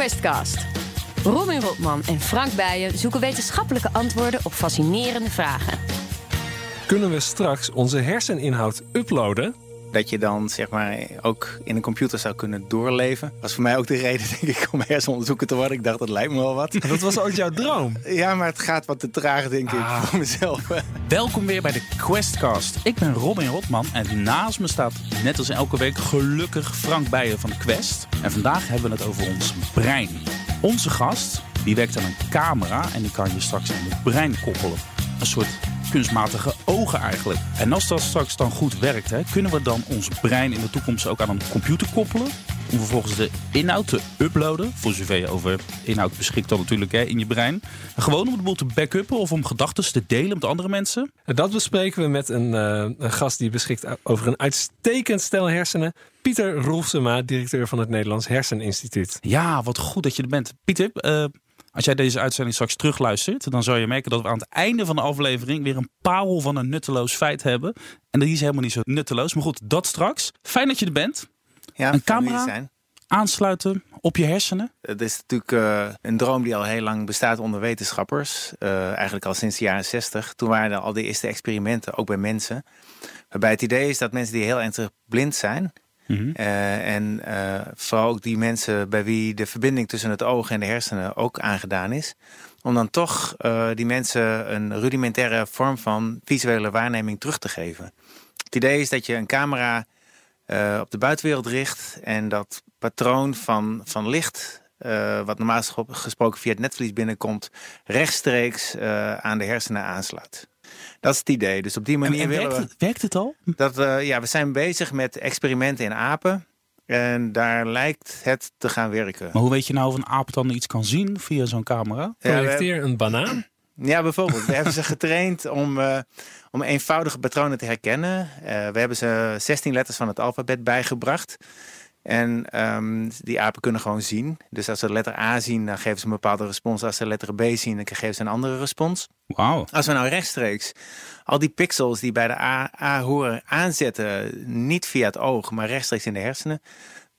Questcast. Robin Rotman en Frank Bijen zoeken wetenschappelijke antwoorden op fascinerende vragen. Kunnen we straks onze herseninhoud uploaden? Dat je dan zeg maar ook in een computer zou kunnen doorleven. Was voor mij ook de reden, denk ik, om hersenonderzoeker te worden. Ik dacht, dat lijkt me wel wat. Dat was ooit jouw droom. Ja, maar het gaat wat te traag, denk ik, voor mezelf. Welkom weer bij de Questcast. Ik ben Robin Rotman en naast me staat, net als elke week, gelukkig Frank Bijen van Quest. En vandaag hebben we het over ons brein. Onze gast, die werkt aan een camera en die kan je straks aan het brein koppelen. Een soort kunstmatige ogen eigenlijk. En als dat straks dan goed werkt, hè, kunnen we dan ons brein in de toekomst ook aan een computer koppelen? Om vervolgens de inhoud te uploaden. Voor zover je over inhoud beschikt dan natuurlijk hè, in je brein. En gewoon om het boel te backuppen of om gedachten te delen met andere mensen. Dat bespreken we met een, uh, een gast die beschikt over een uitstekend stel hersenen. Pieter Rolfsema, directeur van het Nederlands Herseninstituut. Ja, wat goed dat je er bent. Pieter, uh, als jij deze uitzending straks terugluistert, dan zal je merken dat we aan het einde van de aflevering weer een parel van een nutteloos feit hebben. En die is helemaal niet zo nutteloos. Maar goed, dat straks. Fijn dat je er bent. Ja, een camera zijn. aansluiten op je hersenen. Het is natuurlijk uh, een droom die al heel lang bestaat onder wetenschappers. Uh, eigenlijk al sinds de jaren 60. Toen waren er al de eerste experimenten, ook bij mensen. Waarbij het idee is dat mensen die heel ernstig blind zijn, -hmm. uh, en uh, vooral ook die mensen bij wie de verbinding tussen het oog en de hersenen ook aangedaan is. Om dan toch uh, die mensen een rudimentaire vorm van visuele waarneming terug te geven. Het idee is dat je een camera op de buitenwereld richt en dat patroon van, van licht, wat normaal gesproken via het netvlies binnenkomt, rechtstreeks aan de hersenen aansluit. Dat is het idee. Dus op die manier en, en willen werkt, we... het, werkt het al? Dat, uh, ja, we zijn bezig met experimenten in apen. En daar lijkt het te gaan werken. Maar hoe weet je nou of een aap dan iets kan zien via zo'n camera? Projecteer ja, een banaan? Ja, bijvoorbeeld. We hebben ze getraind om, uh, om eenvoudige patronen te herkennen. Uh, we hebben ze 16 letters van het alfabet bijgebracht. En um, die apen kunnen gewoon zien. Dus als ze de letter A zien, dan geven ze een bepaalde respons. Als ze de letter B zien, dan geven ze een andere respons. Wauw. Als we nou rechtstreeks al die pixels die bij de A, A horen aanzetten, niet via het oog, maar rechtstreeks in de hersenen,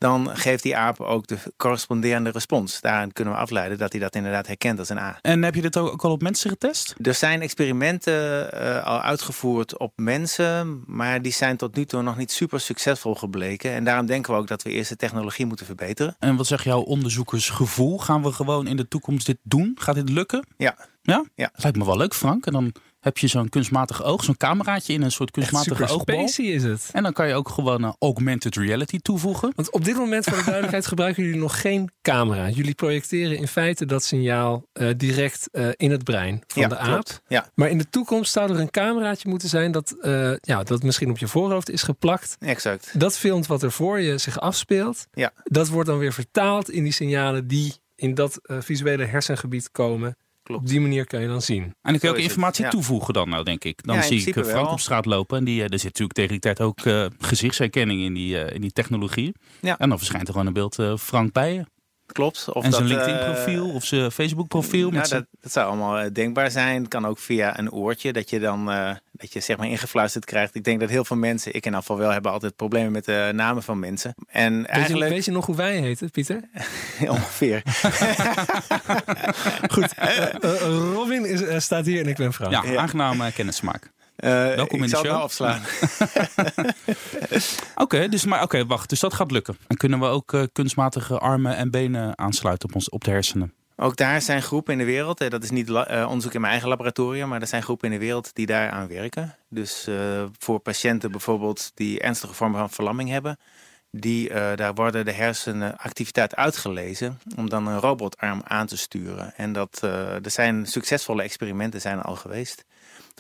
dan geeft die aap ook de corresponderende respons. Daarin kunnen we afleiden dat hij dat inderdaad herkent als een A. En heb je dit ook al op mensen getest? Er zijn experimenten uh, al uitgevoerd op mensen, maar die zijn tot nu toe nog niet super succesvol gebleken. En daarom denken we ook dat we eerst de technologie moeten verbeteren. En wat zegt jouw onderzoekersgevoel? Gaan we gewoon in de toekomst dit doen? Gaat dit lukken? Ja. Ja? ja. Dat lijkt me wel leuk, Frank. En dan heb je zo'n kunstmatig oog, zo'n cameraatje in een soort kunstmatige oogbal. is het. En dan kan je ook gewoon uh, augmented reality toevoegen. Want op dit moment, voor de duidelijkheid, gebruiken jullie nog geen camera. Jullie projecteren in feite dat signaal uh, direct uh, in het brein van ja, de aap. Klopt. Ja. Maar in de toekomst zou er een cameraatje moeten zijn dat, ja, dat misschien op je voorhoofd is geplakt. Exact. Dat filmt wat er voor je zich afspeelt. Ja. Dat wordt dan weer vertaald in die signalen die in dat visuele hersengebied komen. Klopt. Op die manier kan je dan zien. En dan kun je ook informatie het, ja. toevoegen dan nou, denk ik. Dan Ja, zie ik uh, Frank wel. op straat lopen. En die, uh, er zit natuurlijk tegen die tijd ook uh, gezichtsherkenning in die, uh, in die technologie. Ja. En dan verschijnt er gewoon een beeld uh, Frank bij je. Klopt. Of en zijn dat, LinkedIn eh, profiel of zijn Facebook profiel. Ja, zijn- dat, dat zou allemaal eh, denkbaar zijn. Het kan ook via een oortje, dat je dan eh, dat je zeg maar ingefluisterd krijgt. Ik denk dat heel veel mensen, ik in afval wel, hebben altijd problemen met de namen van mensen. En Weet je, eigenlijk weet je nog hoe wij heten, Pieter? ongeveer. Goed. Robin is, staat hier en ik ben Frank. ja, ja. aangenaam uh, kennismaak. Eh, Welkom ik in de zal show. wel afslaan. Oké, dus, maar, oké, wacht. Dus dat gaat lukken. En kunnen we ook uh, kunstmatige armen en benen aansluiten op, ons, op de hersenen? Ook daar zijn groepen in de wereld, eh, dat is niet eh, onderzoek in mijn eigen laboratorium, maar er zijn groepen in de wereld die daaraan werken. Dus eh, voor patiënten bijvoorbeeld die ernstige vormen van verlamming hebben, die, eh, daar worden de hersenactiviteit uitgelezen om dan een robotarm aan te sturen. En dat, eh, er zijn succesvolle experimenten zijn al geweest.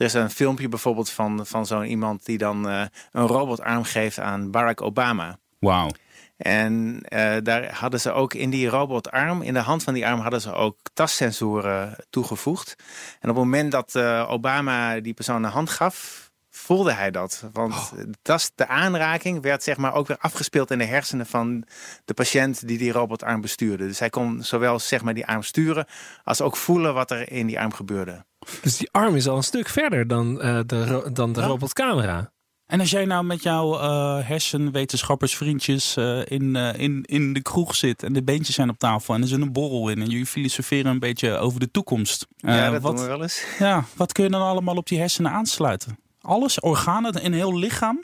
Er is een filmpje bijvoorbeeld van, van zo'n iemand die dan eh, een robotarm geeft aan Barack Obama. Wauw. En eh, daar hadden ze ook in die robotarm, in de hand van die arm, hadden ze ook tassensoren toegevoegd. En op het moment dat eh, Obama die persoon een hand gaf, voelde hij dat. Want de, tas, de aanraking werd zeg maar ook weer afgespeeld in de hersenen van de patiënt die die robotarm bestuurde. Dus hij kon zowel zeg maar die arm sturen, als ook voelen wat er in die arm gebeurde. Dus die arm is al een stuk verder dan, eh, de, ro- dan de Ja. robotcamera. En als jij nou met jouw uh, hersenwetenschappersvriendjes uh, in, uh, in, in de kroeg zit en de beentjes zijn op tafel en er zit een borrel in en jullie filosoferen een beetje over de toekomst. ja, dat wat, doen we wel eens. Ja, wat kun je dan allemaal op die hersenen aansluiten? Alles, organen, een heel lichaam?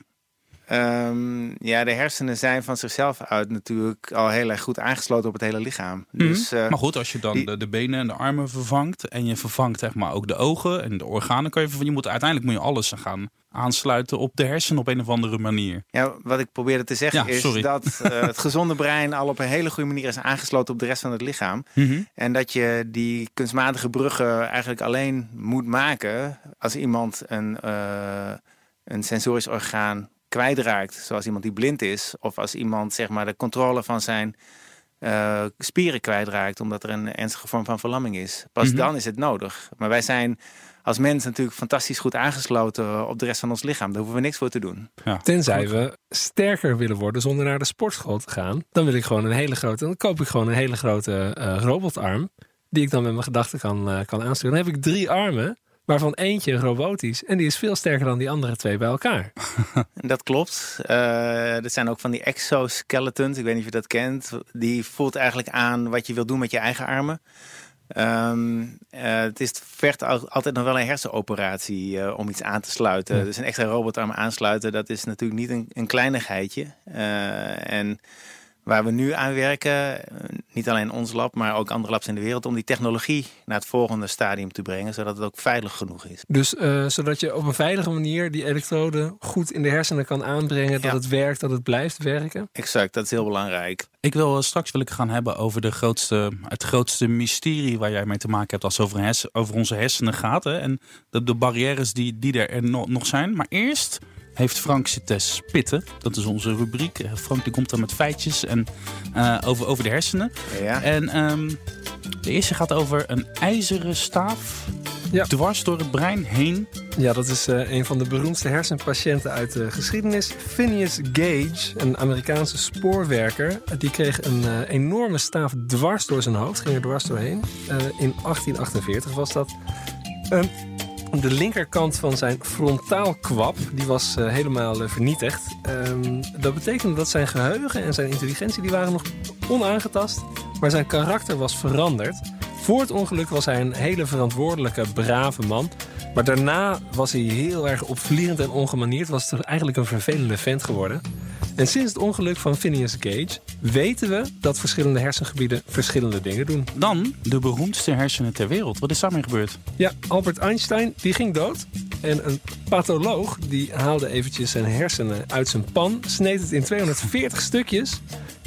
Um, ja, de hersenen zijn van zichzelf uit natuurlijk al heel erg goed aangesloten op het hele lichaam. Mhm. Dus, uh, maar goed, als je dan de, de, benen en de armen vervangt en je vervangt zeg maar ook de ogen en de organen, kan je. Je moet uiteindelijk moet je alles gaan aansluiten op de hersenen op een of andere manier. Ja, wat ik probeerde te zeggen ja, is dat uh, het gezonde brein al op een hele goede manier is aangesloten op de rest van het lichaam. Mhm. En dat je die kunstmatige bruggen eigenlijk alleen moet maken als iemand een, uh, een sensorisch orgaan kwijtraakt. Zoals iemand die blind is. Of als iemand zeg maar, de controle van zijn uh, spieren kwijtraakt. Omdat er een ernstige vorm van verlamming is. Pas Mhm. dan is het nodig. Maar wij zijn als mens natuurlijk fantastisch goed aangesloten op de rest van ons lichaam. Daar hoeven we niks voor te doen. Ja. Tenzij we sterker willen worden zonder naar de sportschool te gaan. Dan wil ik gewoon een hele grote. Dan koop ik gewoon een hele grote eh, robotarm. Die ik dan met mijn gedachten kan, eh, kan aansturen. Dan heb ik drie armen. Waarvan eentje robotisch. En die is veel sterker dan die andere twee bij elkaar. Dat klopt. Uh, er zijn ook van die exoskeletons. Ik weet niet of je dat kent. Die voelt eigenlijk aan wat je wil doen met je eigen armen. Um, uh, het is, vergt altijd nog wel een hersenoperatie uh, om iets aan te sluiten. Ja. Dus een extra robotarm aansluiten, dat is natuurlijk niet een, een kleinigheidje. En waar we nu aan werken, niet alleen ons lab, maar ook andere labs in de wereld, om die technologie naar het volgende stadium te brengen, zodat het ook veilig genoeg is. Dus uh, zodat je op een veilige manier die elektroden goed in de hersenen kan aanbrengen, dat Ja. het werkt, dat het blijft werken. Exact, dat is heel belangrijk. Ik wil eh, straks wil ik gaan hebben over de grootste, het grootste mysterie waar jij mee te maken hebt als het over, hersen, over onze hersenen gaat. Hè? En de, de barrières die, die er no- nog zijn. Maar eerst heeft Frank zitten spitten. Dat is onze rubriek. Eh, Frank die komt dan met feitjes en, eh, over, over de hersenen. Ja. En ehm, de eerste gaat over een ijzeren staaf Ja. dwars door het brein heen. Ja, dat is uh, een van de beroemdste hersenpatiënten uit de geschiedenis. Phineas Gage, een Amerikaanse spoorwerker. Die kreeg een uh, enorme staaf dwars door zijn hoofd. Ging er dwars doorheen. Uh, in 1848 was dat. Um, de linkerkant van zijn frontaalkwab die was uh, helemaal uh, vernietigd. Um, dat betekende dat zijn geheugen en zijn intelligentie die waren nog onaangetast. Maar zijn karakter was veranderd. Voor het ongeluk was hij een hele verantwoordelijke, brave man. Maar daarna was hij heel erg opvliegend en ongemanierd. Was het eigenlijk een vervelende vent geworden. En sinds het ongeluk van Phineas Gage weten we dat verschillende hersengebieden verschillende dingen doen. Dan de beroemdste hersenen ter wereld. Wat is daarmee gebeurd? Ja, Albert Einstein die ging dood. En een patholoog die haalde eventjes zijn hersenen uit zijn pan. Sneed het in 240 stukjes.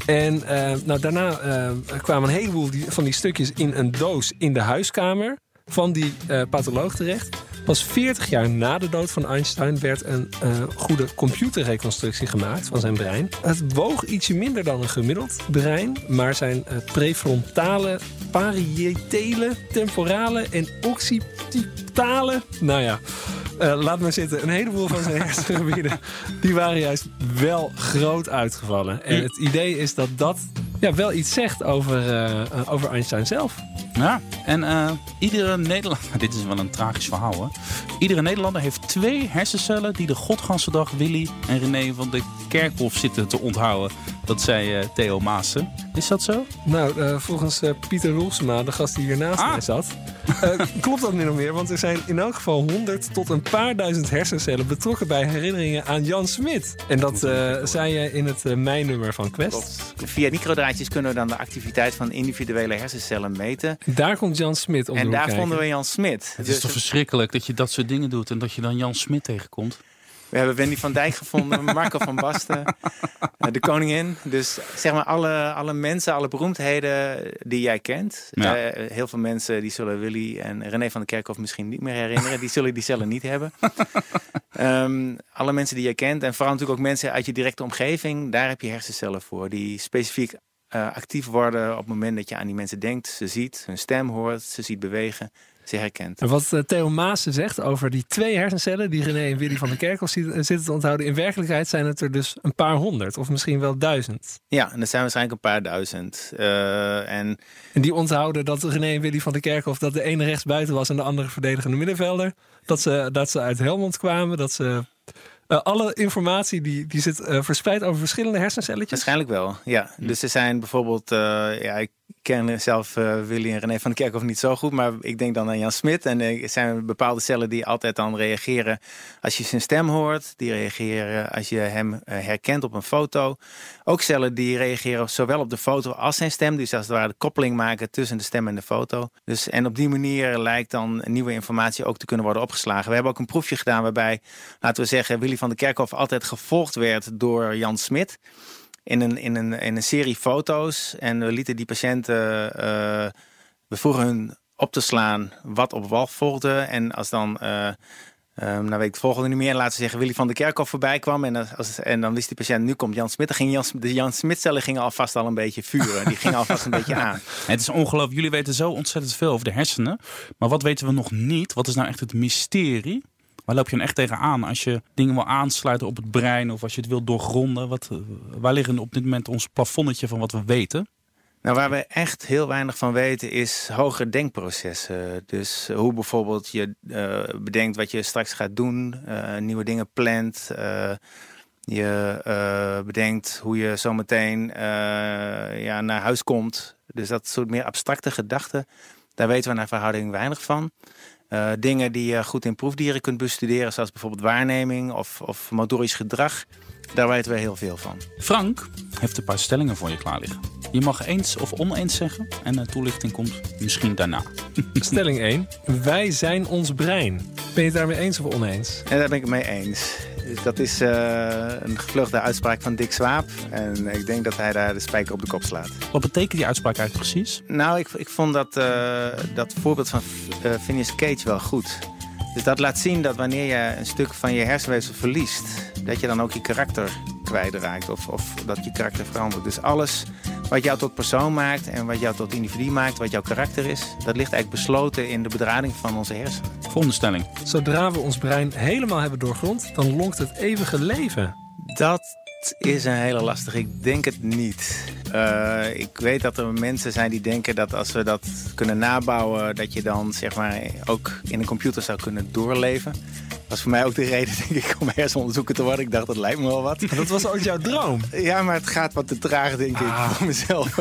En uh, nou, daarna uh, kwamen een heleboel die, van die stukjes in een doos in de huiskamer van die uh, patholoog terecht. Pas 40 jaar na de dood van Einstein werd een uh, goede computerreconstructie gemaakt van zijn brein. Het woog ietsje minder dan een gemiddeld brein, maar zijn uh, prefrontale, parietale, temporale en occipitale, nou ja, uh, laat maar zitten, een heleboel van zijn hersengebieden, die waren juist wel groot uitgevallen. En het idee is dat dat ja, wel iets zegt over, uh, over Einstein zelf. Ja, en uh, iedere Nederlander... Dit is wel een tragisch verhaal, hè? Iedere Nederlander heeft twee hersencellen... die de godganse dag Willy en René van de Kerkhof zitten te onthouden. Dat zei uh, Theo Maassen. Is dat zo? Nou, uh, volgens Pieter Roelsema, de gast die hier naast ah. mij zat... klopt dat min of meer, want er zijn in elk geval 100 tot een paar duizend hersencellen... betrokken bij herinneringen aan Jan Smit. En dat zei je in het mijnummer van Quest. Klopt. Via microdraadjes kunnen we dan de activiteit van individuele hersencellen meten. Daar komt Jan Smit om En daar kijken. vonden we Jan Smit. Het is dus toch verschrikkelijk dat je dat soort dingen doet en dat je dan Jan Smit tegenkomt? We hebben Wendy van Dijk gevonden, Marco van Basten, de koningin. Dus zeg maar alle, alle mensen, alle beroemdheden die jij kent. Ja. Uh, heel veel mensen die zullen Willy en René van der Kerkhof misschien niet meer herinneren. Die zullen die cellen niet hebben. um, alle mensen die jij kent en vooral natuurlijk ook mensen uit je directe omgeving. Daar heb je hersencellen voor die specifiek uh, actief worden op het moment dat je aan die mensen denkt. Ze ziet, hun stem hoort, ze ziet bewegen, ze herkent. En wat uh, Theo Maassen zegt over die twee hersencellen die René en Willy van der Kerkhof zitten te onthouden. In werkelijkheid zijn het er dus een paar honderd of misschien wel duizend. Ja, en dat zijn waarschijnlijk een paar duizend. Uh, en... en die onthouden dat René en Willy van der Kerkhof dat de ene rechts buiten was en de andere verdedigende middenvelder. Dat ze, dat ze uit Helmond kwamen, dat ze Uh, alle informatie die, die zit uh, verspreid over verschillende hersencelletjes? Waarschijnlijk wel, ja. Hm. Dus er zijn bijvoorbeeld, ja, ik ken zelf Willy en René van der Kerkhoff niet zo goed, maar ik denk dan aan Jan Smit. En er zijn bepaalde cellen die altijd dan reageren als je zijn stem hoort. Die reageren als je hem herkent op een foto. Ook cellen die reageren zowel op de foto als zijn stem. Dus als het ware de koppeling maken tussen de stem en de foto. Dus, en op die manier lijkt dan nieuwe informatie ook te kunnen worden opgeslagen. We hebben ook een proefje gedaan waarbij, laten we zeggen, Willy van der Kerkhoff altijd gevolgd werd door Jan Smit. In een, in, een, in een serie foto's. En we lieten die patiënten, uh, we vroegen hun op te slaan wat op wat volgde. En als dan uh, Um, nou weet ik het volgende niet meer. Laten we zeggen, Willy van der Kerkhoff voorbij kwam. En, als, en dan wist die patiënt, nu komt Jan Smit. Dan ging Jan, de Jan Smit-cellen gingen alvast al een beetje vuren. Die gingen alvast een beetje aan. Het is ongelooflijk. Jullie weten zo ontzettend veel over de hersenen. Maar wat weten we nog niet? Wat is nou echt het mysterie? Waar loop je dan echt tegenaan als je dingen wil aansluiten op het brein... of als je het wil doorgronden? Wat, waar liggen op dit moment ons plafonnetje van wat we weten? Nou, waar we echt heel weinig van weten is hogere denkprocessen. Dus hoe bijvoorbeeld je uh, bedenkt wat je straks gaat doen, uh, nieuwe dingen plant. Uh, je bedenkt hoe je zometeen ja, naar huis komt. Dus dat soort meer abstracte gedachten, daar weten we naar verhouding weinig van. Dingen die je goed in proefdieren kunt bestuderen, zoals bijvoorbeeld waarneming of, of motorisch gedrag. Daar weten we heel veel van. Frank heeft een paar stellingen voor je klaar liggen. Je mag eens of oneens zeggen en de toelichting komt misschien daarna. Stelling 1. Wij zijn ons brein. Ben je het daarmee eens of oneens? En daar ben ik het mee eens. Dat is uh, een gevluchte uitspraak van Dick Swaap. En ik denk dat hij daar de spijker op de kop slaat. Wat betekent die uitspraak eigenlijk precies? Nou, ik, ik vond dat, uh, dat voorbeeld van uh, Phineas Cage wel goed. Dus dat laat zien dat wanneer je een stuk van je hersenweefsel verliest, dat je dan ook je karakter kwijtraakt of, of dat je karakter verandert. Dus alles wat jou tot persoon maakt en wat jou tot individu maakt, wat jouw karakter is, dat ligt eigenlijk besloten in de bedrading van onze hersenen. Volgende stelling. Zodra we ons brein helemaal hebben doorgrond, dan lonkt het eeuwige leven. Dat is een hele lastige. Ik denk het niet. Uh, ik weet dat er mensen zijn die denken dat als we dat kunnen nabouwen, dat je dan zeg maar ook in een computer zou kunnen doorleven. Dat was voor mij ook de reden, denk ik, om hersenonderzoeker te worden. Ik dacht, dat lijkt me wel wat. Dat was ook jouw droom? Ja, maar het gaat wat te traag, denk ik, ah. voor mezelf.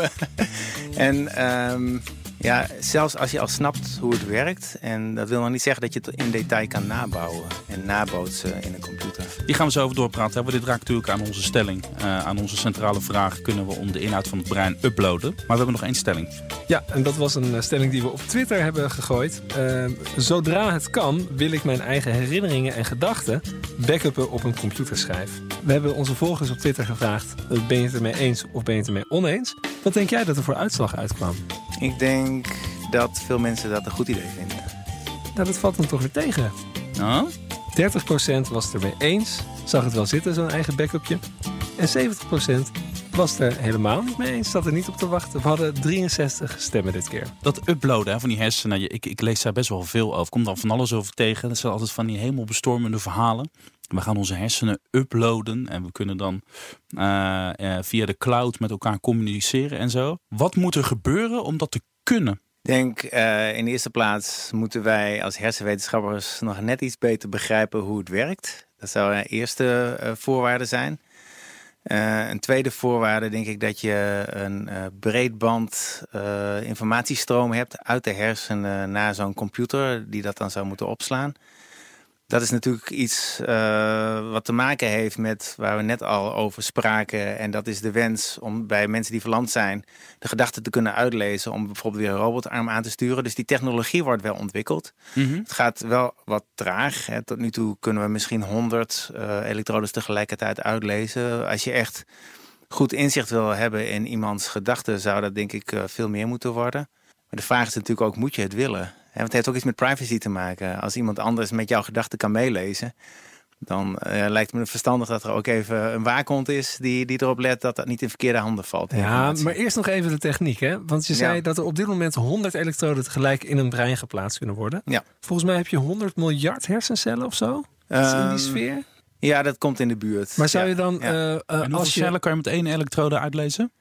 en um, ja, zelfs als je al snapt hoe het werkt. En dat wil nog niet zeggen dat je het in detail kan nabouwen en nabootsen in een computer. Die gaan we zo over doorpraten. Want dit raakt natuurlijk aan onze stelling. Uh, aan onze centrale vraag: kunnen we om de inhoud van het brein uploaden? Maar we hebben nog één stelling. Ja, en dat was een eh, stelling die we op Twitter hebben gegooid. Uh, zodra het kan, wil ik mijn eigen herinneringen en gedachten backuppen op een computerschijf. We hebben onze volgers op Twitter gevraagd: ben je het ermee eens of ben je het ermee oneens? Wat denk jij dat er voor uitslag uitkwam? Ik denk dat veel mensen dat een goed idee vinden. Nou, dat valt dan toch weer tegen. Oh? 30% was het ermee eens, zag het wel zitten, zo'n eigen backupje. En 70% was het er helemaal niet mee eens, zat er niet op te wachten. We hadden 63 stemmen dit keer. Dat uploaden van die hersenen, ik, ik lees daar best wel veel over. Komt dan van alles over tegen. Dat zijn altijd van die hemelbestormende verhalen. We gaan onze hersenen uploaden en we kunnen dan uh, uh, via de cloud met elkaar communiceren en zo. Wat moet er gebeuren om dat te kunnen? Ik denk uh, in de eerste plaats moeten wij als hersenwetenschappers nog net iets beter begrijpen hoe het werkt. Dat zou een eerste voorwaarde zijn. een tweede voorwaarde denk ik dat je een breedband informatiestroom hebt uit de hersenen naar zo'n computer die dat dan zou moeten opslaan. Dat is natuurlijk iets uh, wat te maken heeft met waar we net al over spraken. En dat is de wens om bij mensen die verlamd zijn de gedachten te kunnen uitlezen. Om bijvoorbeeld weer een robotarm aan te sturen. Dus die technologie wordt wel ontwikkeld. Mm -hmm. Het gaat wel wat traag. Hè. Tot nu toe kunnen we misschien 100 uh, elektrodes tegelijkertijd uitlezen. Als je echt goed inzicht wil hebben in iemands gedachten, zou dat denk ik uh, veel meer moeten worden. Maar de vraag is natuurlijk ook, moet je het willen? Want het heeft ook iets met privacy te maken. Als iemand anders met jouw gedachten kan meelezen, dan uh, lijkt me verstandig dat er ook even een waakhond is die, die erop let dat dat niet in verkeerde handen valt. Ja, maar eerst nog even de techniek, hè? Want je zei dat er op dit moment 100 elektroden tegelijk in een brein geplaatst kunnen worden. Ja. Volgens mij heb je 100 miljard hersencellen of zo um, in die ehm, sfeer. Ja, dat komt in de buurt. Maar zou je dan... Ja. Uh, uh, als je... cellen kan je met één elektrode uitlezen?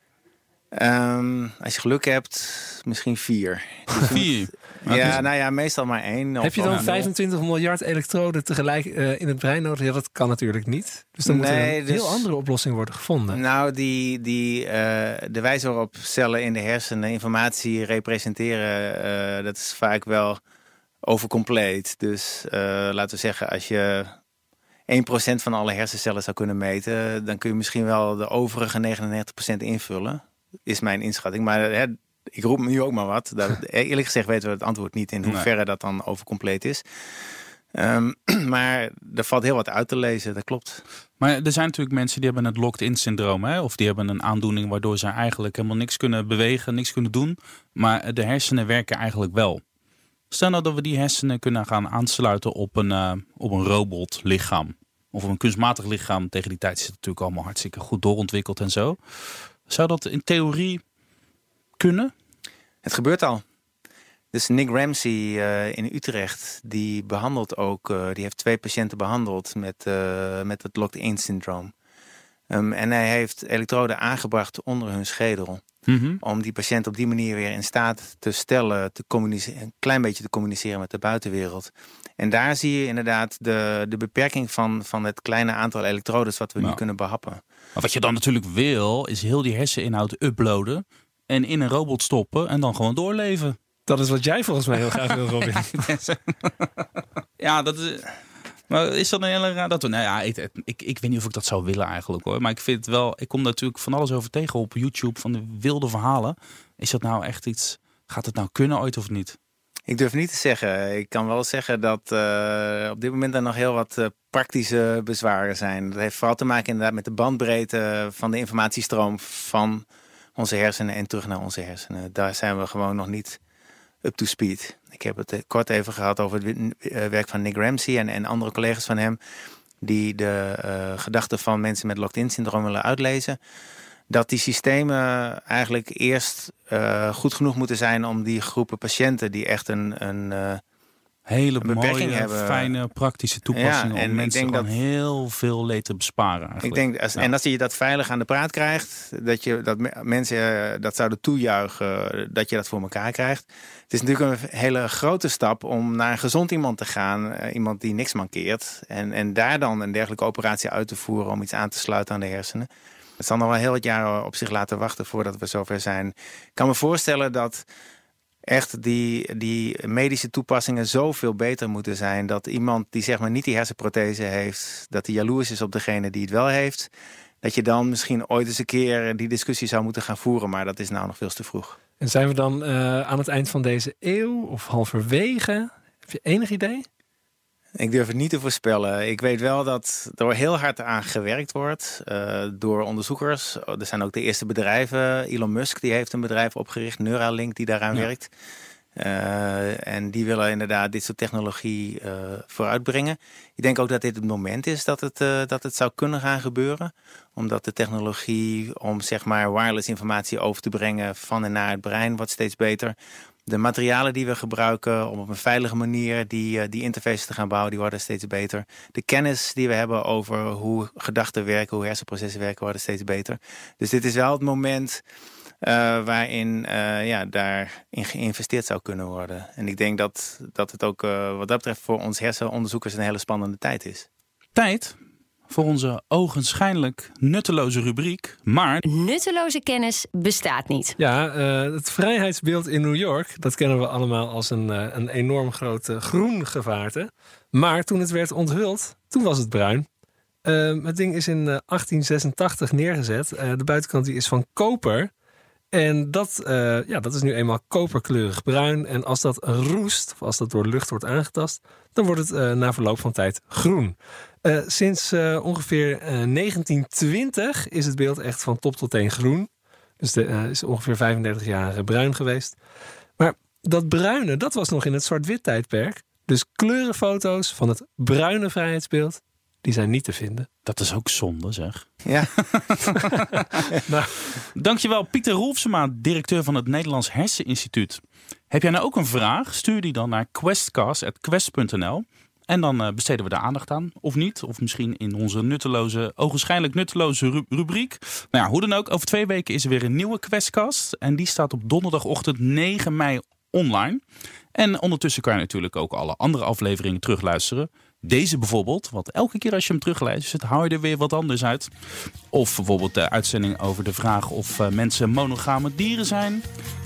Um, als je geluk hebt, misschien vier. Dus vier? Ja, nou ja, meestal maar één. Heb je dan 25 miljard elektroden tegelijk uh, in het brein nodig? Ja, dat kan natuurlijk niet. Dus dan moet er een dus, heel andere oplossing worden gevonden. Nou, die, die, uh, de wijze waarop cellen in de hersenen informatie representeren, uh, dat is vaak wel overcompleet. Dus laten we zeggen, als je 1% van alle hersencellen zou kunnen meten, dan kun je misschien wel de overige 99% invullen. Is mijn inschatting. Maar hè, ik roep nu ook maar wat. Dat, eerlijk gezegd weten we het antwoord niet in hoeverre dat dan overcompleet is. Um, maar er valt heel wat uit te lezen, dat klopt. Maar er zijn natuurlijk mensen die hebben het locked-in syndroom. Hè? Of die hebben een aandoening waardoor ze eigenlijk helemaal niks kunnen bewegen, niks kunnen doen. Maar de hersenen werken eigenlijk wel. Stel nou dat we die hersenen kunnen gaan aansluiten op een, uh, op een robotlichaam. Of een kunstmatig lichaam. Tegen die tijd is het natuurlijk allemaal hartstikke goed doorontwikkeld en zo. Zou dat in theorie kunnen? Het gebeurt al. Dus Nick Ramsey uh, in Utrecht, die behandelt ook, uh, die heeft twee patiënten behandeld met, uh, met het locked-in syndroom. Um, en hij heeft elektroden aangebracht onder hun schedel. Mm -hmm. Om die patiënt op die manier weer in staat te stellen, te communiceren, een klein beetje te communiceren met de buitenwereld. En daar zie je inderdaad de, de beperking van, van het kleine aantal elektrodes wat we nou. nu kunnen behappen. Maar wat je dan natuurlijk wil, is heel die herseninhoud uploaden en in een robot stoppen en dan gewoon doorleven. Dat is wat jij volgens mij heel graag wil, Robin. ja, dat is. Maar is dat een hele raar? Dat, nou ja, ik, ik, ik, weet niet of ik dat zou willen eigenlijk hoor. Maar ik vind het wel. Ik kom natuurlijk van alles over tegen op YouTube van de wilde verhalen. Is dat nou echt iets. Gaat het nou kunnen ooit of niet? Ik durf niet te zeggen. Ik kan wel zeggen dat uh, op dit moment er nog heel wat uh, praktische bezwaren zijn. Dat heeft vooral te maken inderdaad met de bandbreedte van de informatiestroom van onze hersenen en terug naar onze hersenen. Daar zijn we gewoon nog niet up to speed. Ik heb het kort even gehad over het eh, werk van Nick Ramsey en, andere collega's van hem. Die de uh, gedachten van mensen met locked-in syndroom willen uitlezen. Dat die systemen eigenlijk eerst goed genoeg moeten zijn om die groepen patiënten die echt een, een hele mooie, hebben. fijne, praktische toepassingen ja, en om mensen ik denk dat, heel veel leed te besparen. Eigenlijk. Ik denk, als, En als je dat veilig aan de praat krijgt, dat, je, dat mensen eh, dat zouden toejuichen, dat je dat voor elkaar krijgt. Het is natuurlijk een hele grote stap om naar een gezond iemand te gaan, eh, iemand die niks mankeert, en, en daar dan een dergelijke operatie uit te voeren om iets aan te sluiten aan de hersenen. Het zal nog wel heel wat jaren op zich laten wachten voordat we zover zijn. Ik kan me voorstellen dat echt die, die medische toepassingen zoveel beter moeten zijn. Dat iemand die zeg maar niet die hersenprothese heeft, dat hij jaloers is op degene die het wel heeft. Dat je dan misschien ooit eens een keer die discussie zou moeten gaan voeren. Maar dat is nou nog veel te vroeg. En zijn we dan uh, aan het eind van deze eeuw of halverwege? Heb je enig idee? Ik durf het niet te voorspellen. Ik weet wel dat er heel hard aan gewerkt wordt uh, door onderzoekers. Er zijn ook de eerste bedrijven. Elon Musk die heeft een bedrijf opgericht, Neuralink, die daaraan werkt. Uh, en die willen inderdaad dit soort technologie uh, vooruitbrengen. Ik denk ook dat dit het moment is dat het, dat het zou kunnen gaan gebeuren. Omdat de technologie om zeg maar wireless informatie over te brengen van en naar het brein wordt steeds beter de materialen die we gebruiken om op een veilige manier die, eh, die interfaces te gaan bouwen, die worden steeds beter. De kennis die we hebben over hoe gedachten werken, hoe hersenprocessen werken, worden steeds beter. Dus dit is wel het moment uh, waarin uh, ja, daarin geïnvesteerd zou kunnen worden. En ik denk dat, dat het ook wat dat betreft voor ons hersenonderzoekers een hele spannende tijd is. Tijd voor onze ogenschijnlijk nutteloze rubriek. Maar. Nutteloze kennis bestaat niet. Ja, uh, het vrijheidsbeeld in New York, dat kennen we allemaal als een, uh, een enorm groot uh, groen gevaarte. Maar toen het werd onthuld, toen was het bruin. het ding is in 1886 neergezet. de buitenkant die is van koper. En dat, ja, dat is nu eenmaal koperkleurig bruin. En als dat roest, of als dat door lucht wordt aangetast, dan wordt het na verloop van tijd groen. Uh, sinds ongeveer uh, 1920 is het beeld echt van top tot teen groen. Dus is ongeveer 35 jaar bruin geweest. Maar dat bruine, dat was nog in het zwart-wit tijdperk. Dus kleurenfoto's van het bruine vrijheidsbeeld, die zijn niet te vinden. Dat is ook zonde, zeg. Ja. nou. Dankjewel, Pieter Rolfsema, directeur van het Nederlands Herseninstituut. Heb jij nou ook een vraag? Stuur die dan naar questcast.quest.nl. En dan uh, besteden we daar aandacht aan. Of niet. Of misschien in onze nutteloze, ogenschijnlijk nutteloze rubriek. Nou ja, hoe dan ook. Over twee weken is er weer een nieuwe Questcast. En die staat op donderdagochtend 9 mei online. En ondertussen kan je natuurlijk ook alle andere afleveringen terugluisteren. Deze bijvoorbeeld, want elke keer als je hem terugluistert, hou je er weer wat anders uit. Of bijvoorbeeld de uitzending over de vraag of uh, mensen monogame dieren zijn.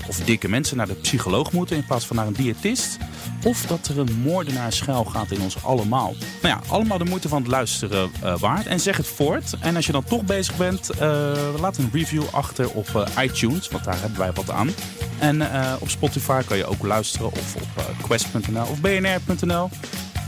Of dikke mensen naar de psycholoog moeten in plaats van naar een diëtist. Of dat er een moordenaar schuil gaat in ons allemaal. Nou ja, allemaal de moeite van het luisteren uh, waard. En zeg het voort. En als je dan toch bezig bent, uh, laat een review achter op iTunes, want daar hebben wij wat aan. En op Spotify kan je ook luisteren of op quest.nl of bnr.nl.